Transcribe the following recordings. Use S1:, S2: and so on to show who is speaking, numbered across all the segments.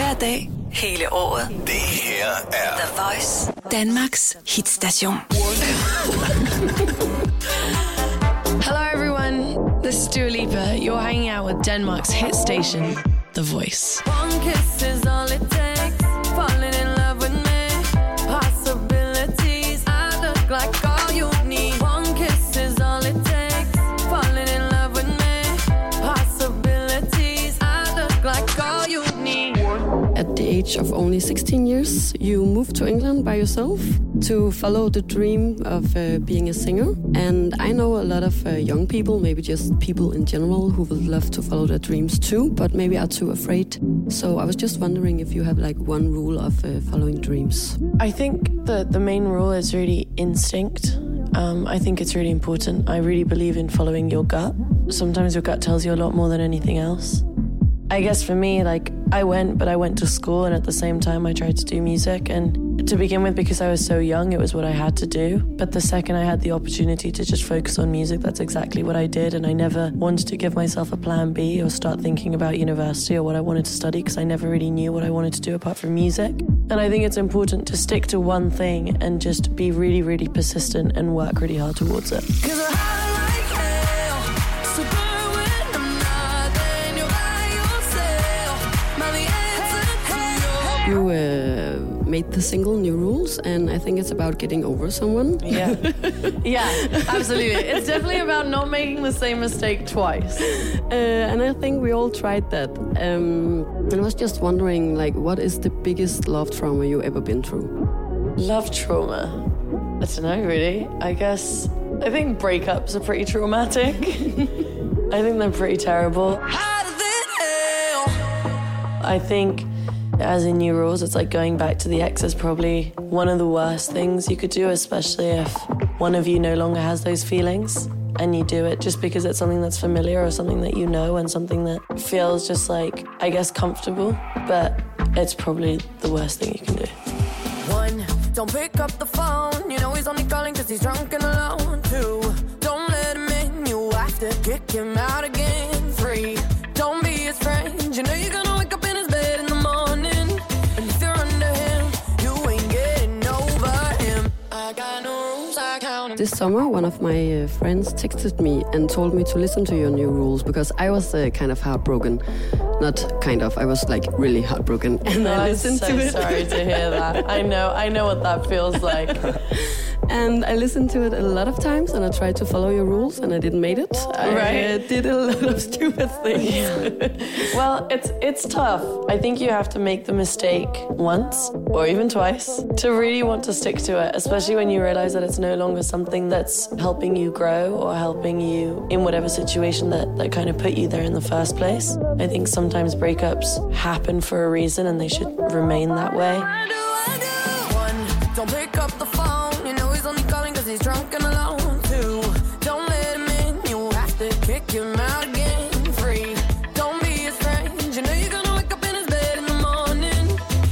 S1: Hver dag, hele året.
S2: Det her er
S1: The Voice, Danmarks hitstation.
S3: Hello, everyone. This is Dua Lipa. You're hanging out with Denmark's hit station, The Voice.
S4: One kiss is
S5: the age of only 16 years, you moved to England by yourself to follow the dream of uh, being a singer. And I know a lot of uh, young people, maybe just people in general, who would love to follow their dreams too, but maybe are too afraid. So I was just wondering if you have like one rule of uh, following dreams.
S3: I think that the main rule is really instinct. Um, I think it's really important. I really believe in following your gut. Sometimes your gut tells you a lot more than anything else. I guess for me, like, I went, but I went to school, and at the same time, I tried to do music. And to begin with, because I was so young, it was what I had to do. But the second I had the opportunity to just focus on music, that's exactly what I did. And I never wanted to give myself a plan B or start thinking about university or what I wanted to study, because I never really knew what I wanted to do apart from music. And I think it's important to stick to one thing and just be really, really persistent and work really hard towards it.
S5: You uh, made the single New Rules, and I think it's about getting over someone.
S3: Yeah. yeah, absolutely. It's definitely about not making the same mistake twice.
S5: Uh, and I think we all tried that. Um, and I was just wondering, like, what is the biggest love trauma you ever been through?
S3: Love trauma. I don't know, really. I guess I think breakups are pretty traumatic. I think they're pretty terrible.
S4: hotter than hell.
S3: I think, as in new rules, it's like going back to the ex is probably one of the worst things you could do, especially if one of you no longer has those feelings and you do it just because it's something that's familiar or something that you know and something that feels just like, I guess, comfortable. But it's probably the worst thing you can do.
S4: One, don't pick up the phone. You know he's only calling cause he's drunk and alone. Two, don't let him in. You have to kick him out again. Three, don't be his friend.
S5: Summer, one of my uh, friends texted me and told me to listen to your new rules because I was uh, kind of heartbroken. Not kind of, I was like really heartbroken. And I listened I'm
S3: so
S5: to it.
S3: sorry to hear that. I know, I know what that feels like.
S5: And I listened to it a lot of times and I tried to follow your rules and I didn't make it. I
S3: Right.
S5: uh, did a lot of stupid things.
S3: Well, it's it's tough. I think you have to make the mistake once or even twice to really want to stick to it, especially when you realize that it's no longer something that's helping you grow or helping you in whatever situation that, that kind of put you there in the first place. I think sometimes breakups happen for a reason and they should remain that way.
S4: He's drunk and alone. Two, don't let him in. You have to kick him out again. Three, don't be friend. You know you're gonna wake up in his bed in the morning.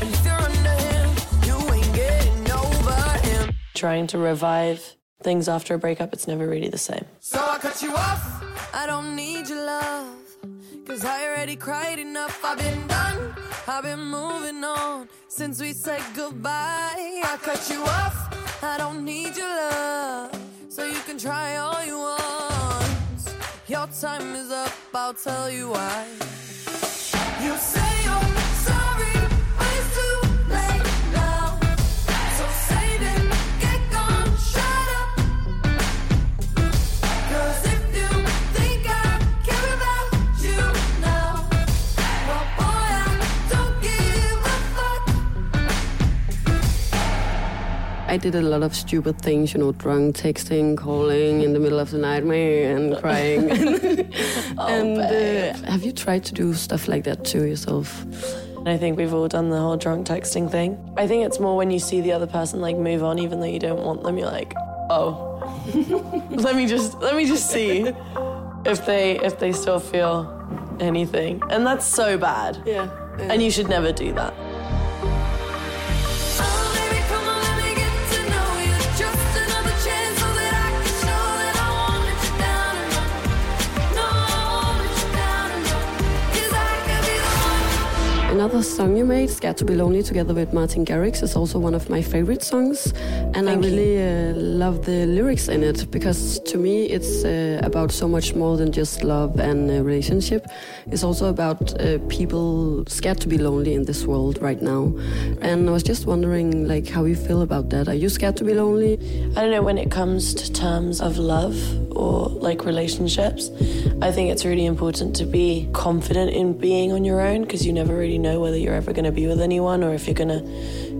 S4: And if you're under him, you ain't getting over him.
S3: Trying to revive things after a breakup, it's never really the same.
S4: So I cut you off. I don't need your love. Cause I already cried enough. I've been done. I've been moving on since we said goodbye. I cut you off. I don't need your love. So you can try all you want. Your time is up. I'll tell you why.
S5: Did a lot of stupid things, you know, drunk, texting, calling in the middle of the night, and crying. and uh, have you tried to do stuff like that to yourself?
S3: And I think we've all done the whole drunk texting thing. I think it's more when you see the other person like move on, even though you don't want them. You're like, oh, let me just let me just see if they if they still feel anything, and that's so bad.
S5: Yeah.
S3: And you should never do that.
S4: Another
S5: song you made, Scared to Be Lonely, together with Martin Garrix, is also one of my favorite songs. And
S3: Thank
S5: I really uh, love the lyrics in it because to me it's uh, about so much more than just love and uh, relationship. It's also about uh, people scared to be lonely in this world right now. And I was just wondering, like, how you feel about that. Are you scared to be lonely?
S3: I don't know when it comes to terms of love or like relationships. I think it's really important to be confident in being on your own because you never really know whether you're ever going to be with anyone or if you're going to,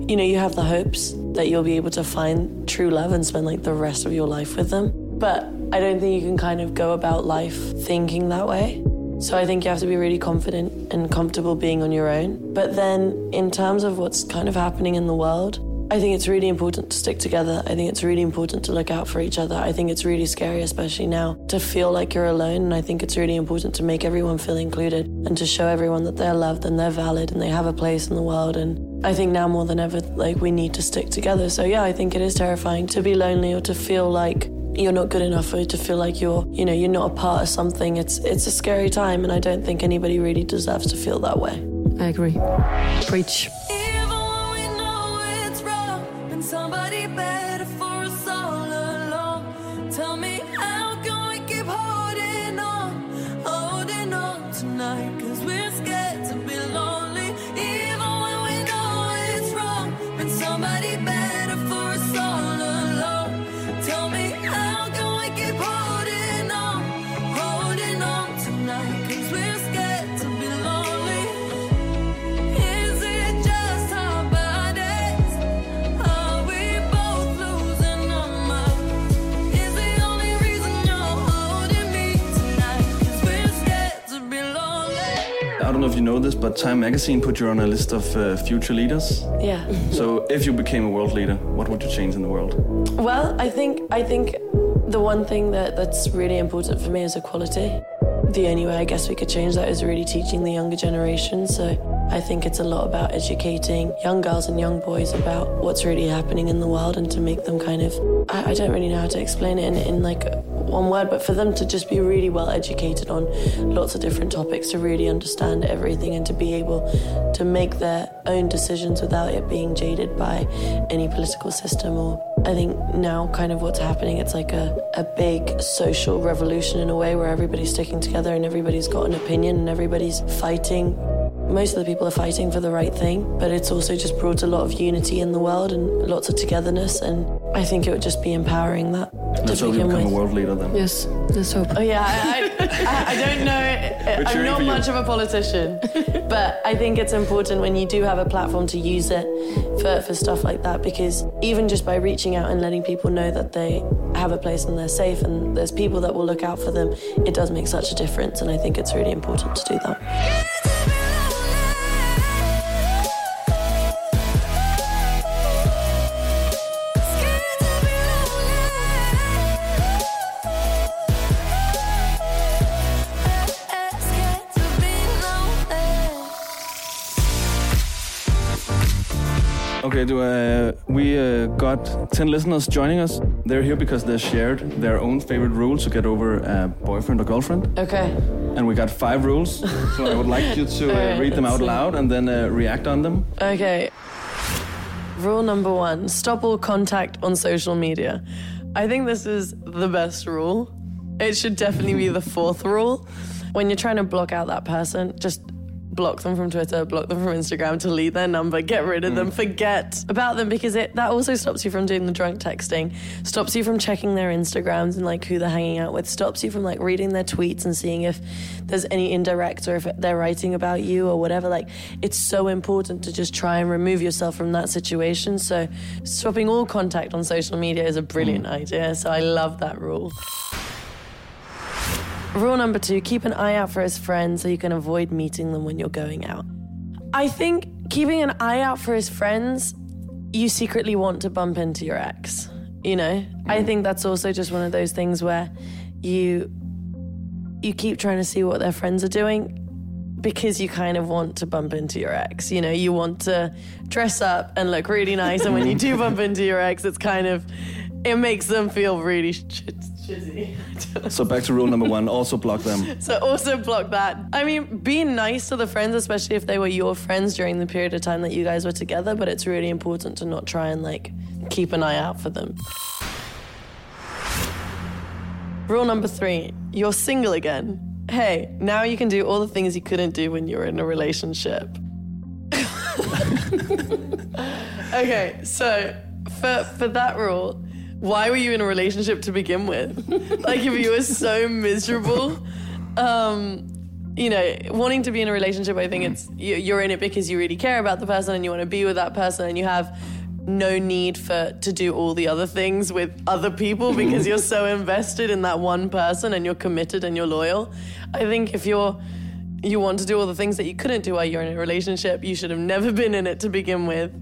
S3: you know, you have the hopes that you'll be able to find true love and spend like the rest of your life with them. But I don't think you can kind of go about life thinking that way. So I think you have to be really confident and comfortable being on your own. But then, in terms of what's kind of happening in the world, I think it's really important to stick together. I think it's really important to look out for each other. I think it's really scary, especially now, to feel like you're alone. And I think it's really important to make everyone feel included and to show everyone that they're loved and they're valid and they have a place in the world. And I think now more than ever, like we need to stick together. So yeah, I think it is terrifying to be lonely or to feel like you're not good enough or to feel like you're you know you're not a part of something it's it's a scary time and i don't think anybody really deserves to feel that way
S5: I agree. Preach.
S2: Don't know if you know this, but Time Magazine put you on a list of uh, future leaders.
S3: yeah
S2: So, if you became a world leader, what would you change in the world?
S3: Well, I think I think the one thing that, that's really important for me is equality. The only way I guess we could change that is really teaching the younger generation. So I think it's a lot about educating young girls and young boys about what's really happening in the world and to make them kind of I, I don't really know how to explain it in, in like one word, but for them to just be really well educated on lots of different topics, to really understand everything and to be able to make their own decisions without it being jaded by any political system or I think now kind of what's happening, it's like a, a big social revolution in a way where everybody's sticking together and everybody's got an opinion and everybody's fighting. Most of the people are fighting for the right thing, but it's also just brought a lot of unity in the world and lots of togetherness. And I think it would just be empowering that
S2: Let's hope you become
S3: with.
S2: a world leader then.
S5: Yes, let's hope.
S3: Oh yeah, I, I, I don't know. I'm not much of a politician, but I think it's important when you do have a platform to use it for, for stuff like that because even just by reaching out and letting people know that they have a place and they're safe and there's people that will look out for them, it does make such a difference. And I think it's really important to do that.
S2: Okay, do, uh, we uh, got 10 listeners joining us. They're here because they shared their own favorite rules to get over a boyfriend or girlfriend.
S3: Okay.
S2: And we got five rules. so I would like you to uh,
S3: Alright,
S2: read them out
S3: see.
S2: loud and then uh, react on them.
S3: Okay. Rule number one stop all contact on social media. I think this is the best rule. It should definitely be the fourth rule. When you're trying to block out that person, just block them from Twitter, block them from Instagram, delete their number, get rid of them, mm. forget about them because it that also stops you from doing the drunk texting, stops you from checking their Instagrams and like who they're hanging out with, stops you from like reading their tweets and seeing if there's any indirect or if they're writing about you or whatever. Like it's so important to just try and remove yourself from that situation. So stopping all contact on social media is a brilliant mm. idea. So I love that rule. Rule number two keep an eye out for his friends so you can avoid meeting them when you're going out. I think keeping an eye out for his friends, you secretly want to bump into your ex. You know, I think that's also just one of those things where you you keep trying to see what their friends are doing because you kind of want to bump into your ex. You know, you want to dress up and look really nice, and when you do bump into your ex, it's kind of it makes them feel really shit, shitty.
S2: So back to rule number one. Also block them.
S3: So also block that. I mean, be nice to the friends, especially if they were your friends during the period of time that you guys were together. But it's really important to not try and like keep an eye out for them. Rule number three: You're single again. Hey, now you can do all the things you couldn't do when you were in a relationship. okay, so for for that rule, why were you in a relationship to begin with? like if you were so miserable, um, you know, wanting to be in a relationship, I think it's you- you're in it because you really care about the person and you want to be with that person and you have no need for to do all the other things with other people because you're so invested in that one person and you're committed and you're loyal. I think if you're you want to do all the things that you couldn't do while you're in a relationship, you should have never been in it to begin with.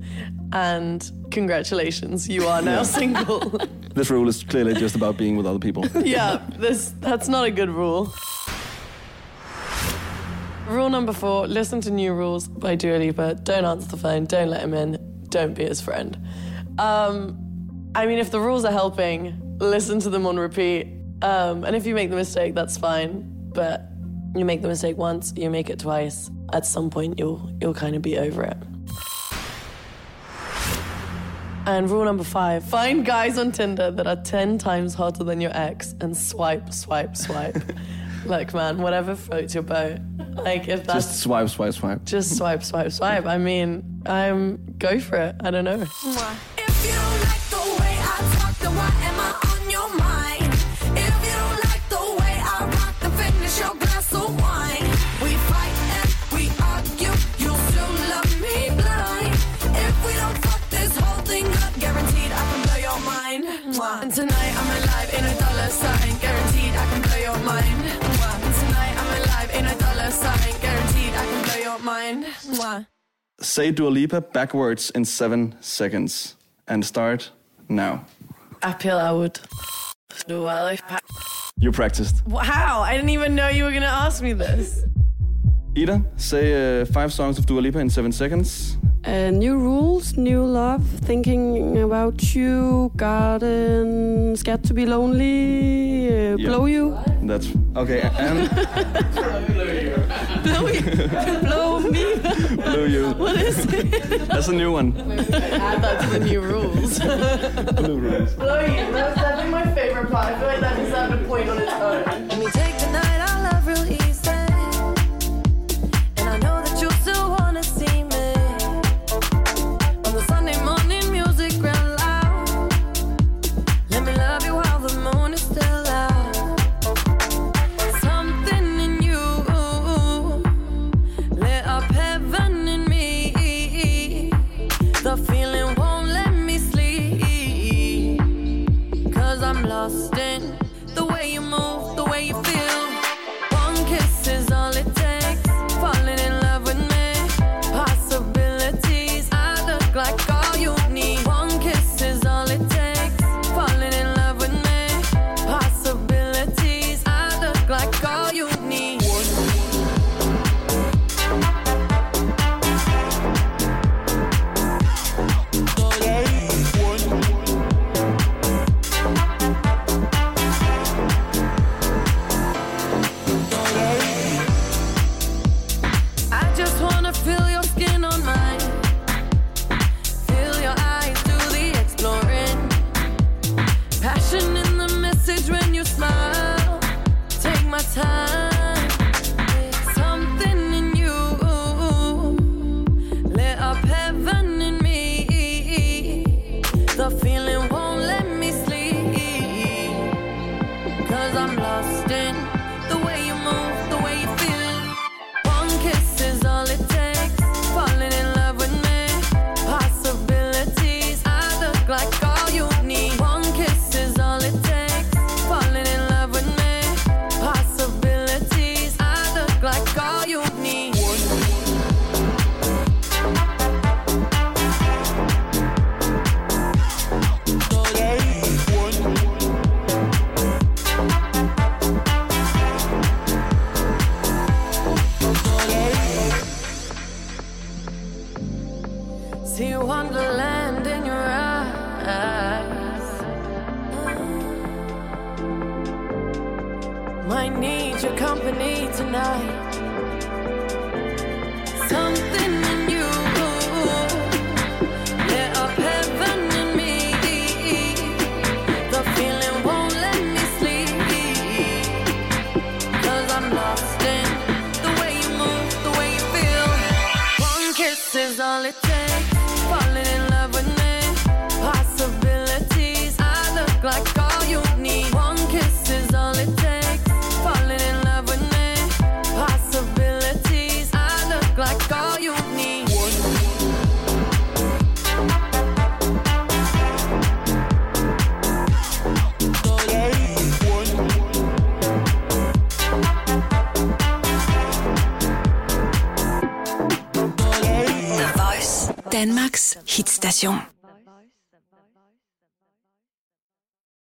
S3: And congratulations, you are now single.
S2: This rule is clearly just about being with other people.
S3: yeah, this that's not a good rule. Rule number four: listen to new rules by Dua Lipa. Don't answer the phone. Don't let him in. Don't be his friend. Um, I mean, if the rules are helping, listen to them on repeat. Um, and if you make the mistake, that's fine. But you make the mistake once, you make it twice. At some point, you'll you'll kind of be over it. And rule number five find guys on Tinder that are 10 times hotter than your ex and swipe, swipe, swipe. Look, man, whatever floats your boat. Like, if that's
S2: Just swipe, swipe, swipe.
S3: just swipe, swipe, swipe. I mean, I'm go for it. I don't know.
S4: Mind.
S2: Say Dua Lipa backwards in seven seconds. And start now.
S3: Appeal I would. Do I
S2: You practiced.
S3: How? I didn't even know you were going to ask me this.
S2: Ida, say uh, five songs of Dua Lipa in seven seconds.
S5: Uh, new rules, new love, thinking about you, garden, scared to be lonely, uh,
S2: Yeah.
S5: blow you,
S2: That's okay. And
S5: blow you, blow me.
S2: Blue You.
S3: What is it?
S2: That's a new one.
S3: Add that to the new rules.
S2: Blue Rules.
S3: Blow you. That's definitely my favorite part. I feel like that deserved a point on its own.
S4: might need your
S3: company tonight.
S4: The Voice. Danmarks hitstation.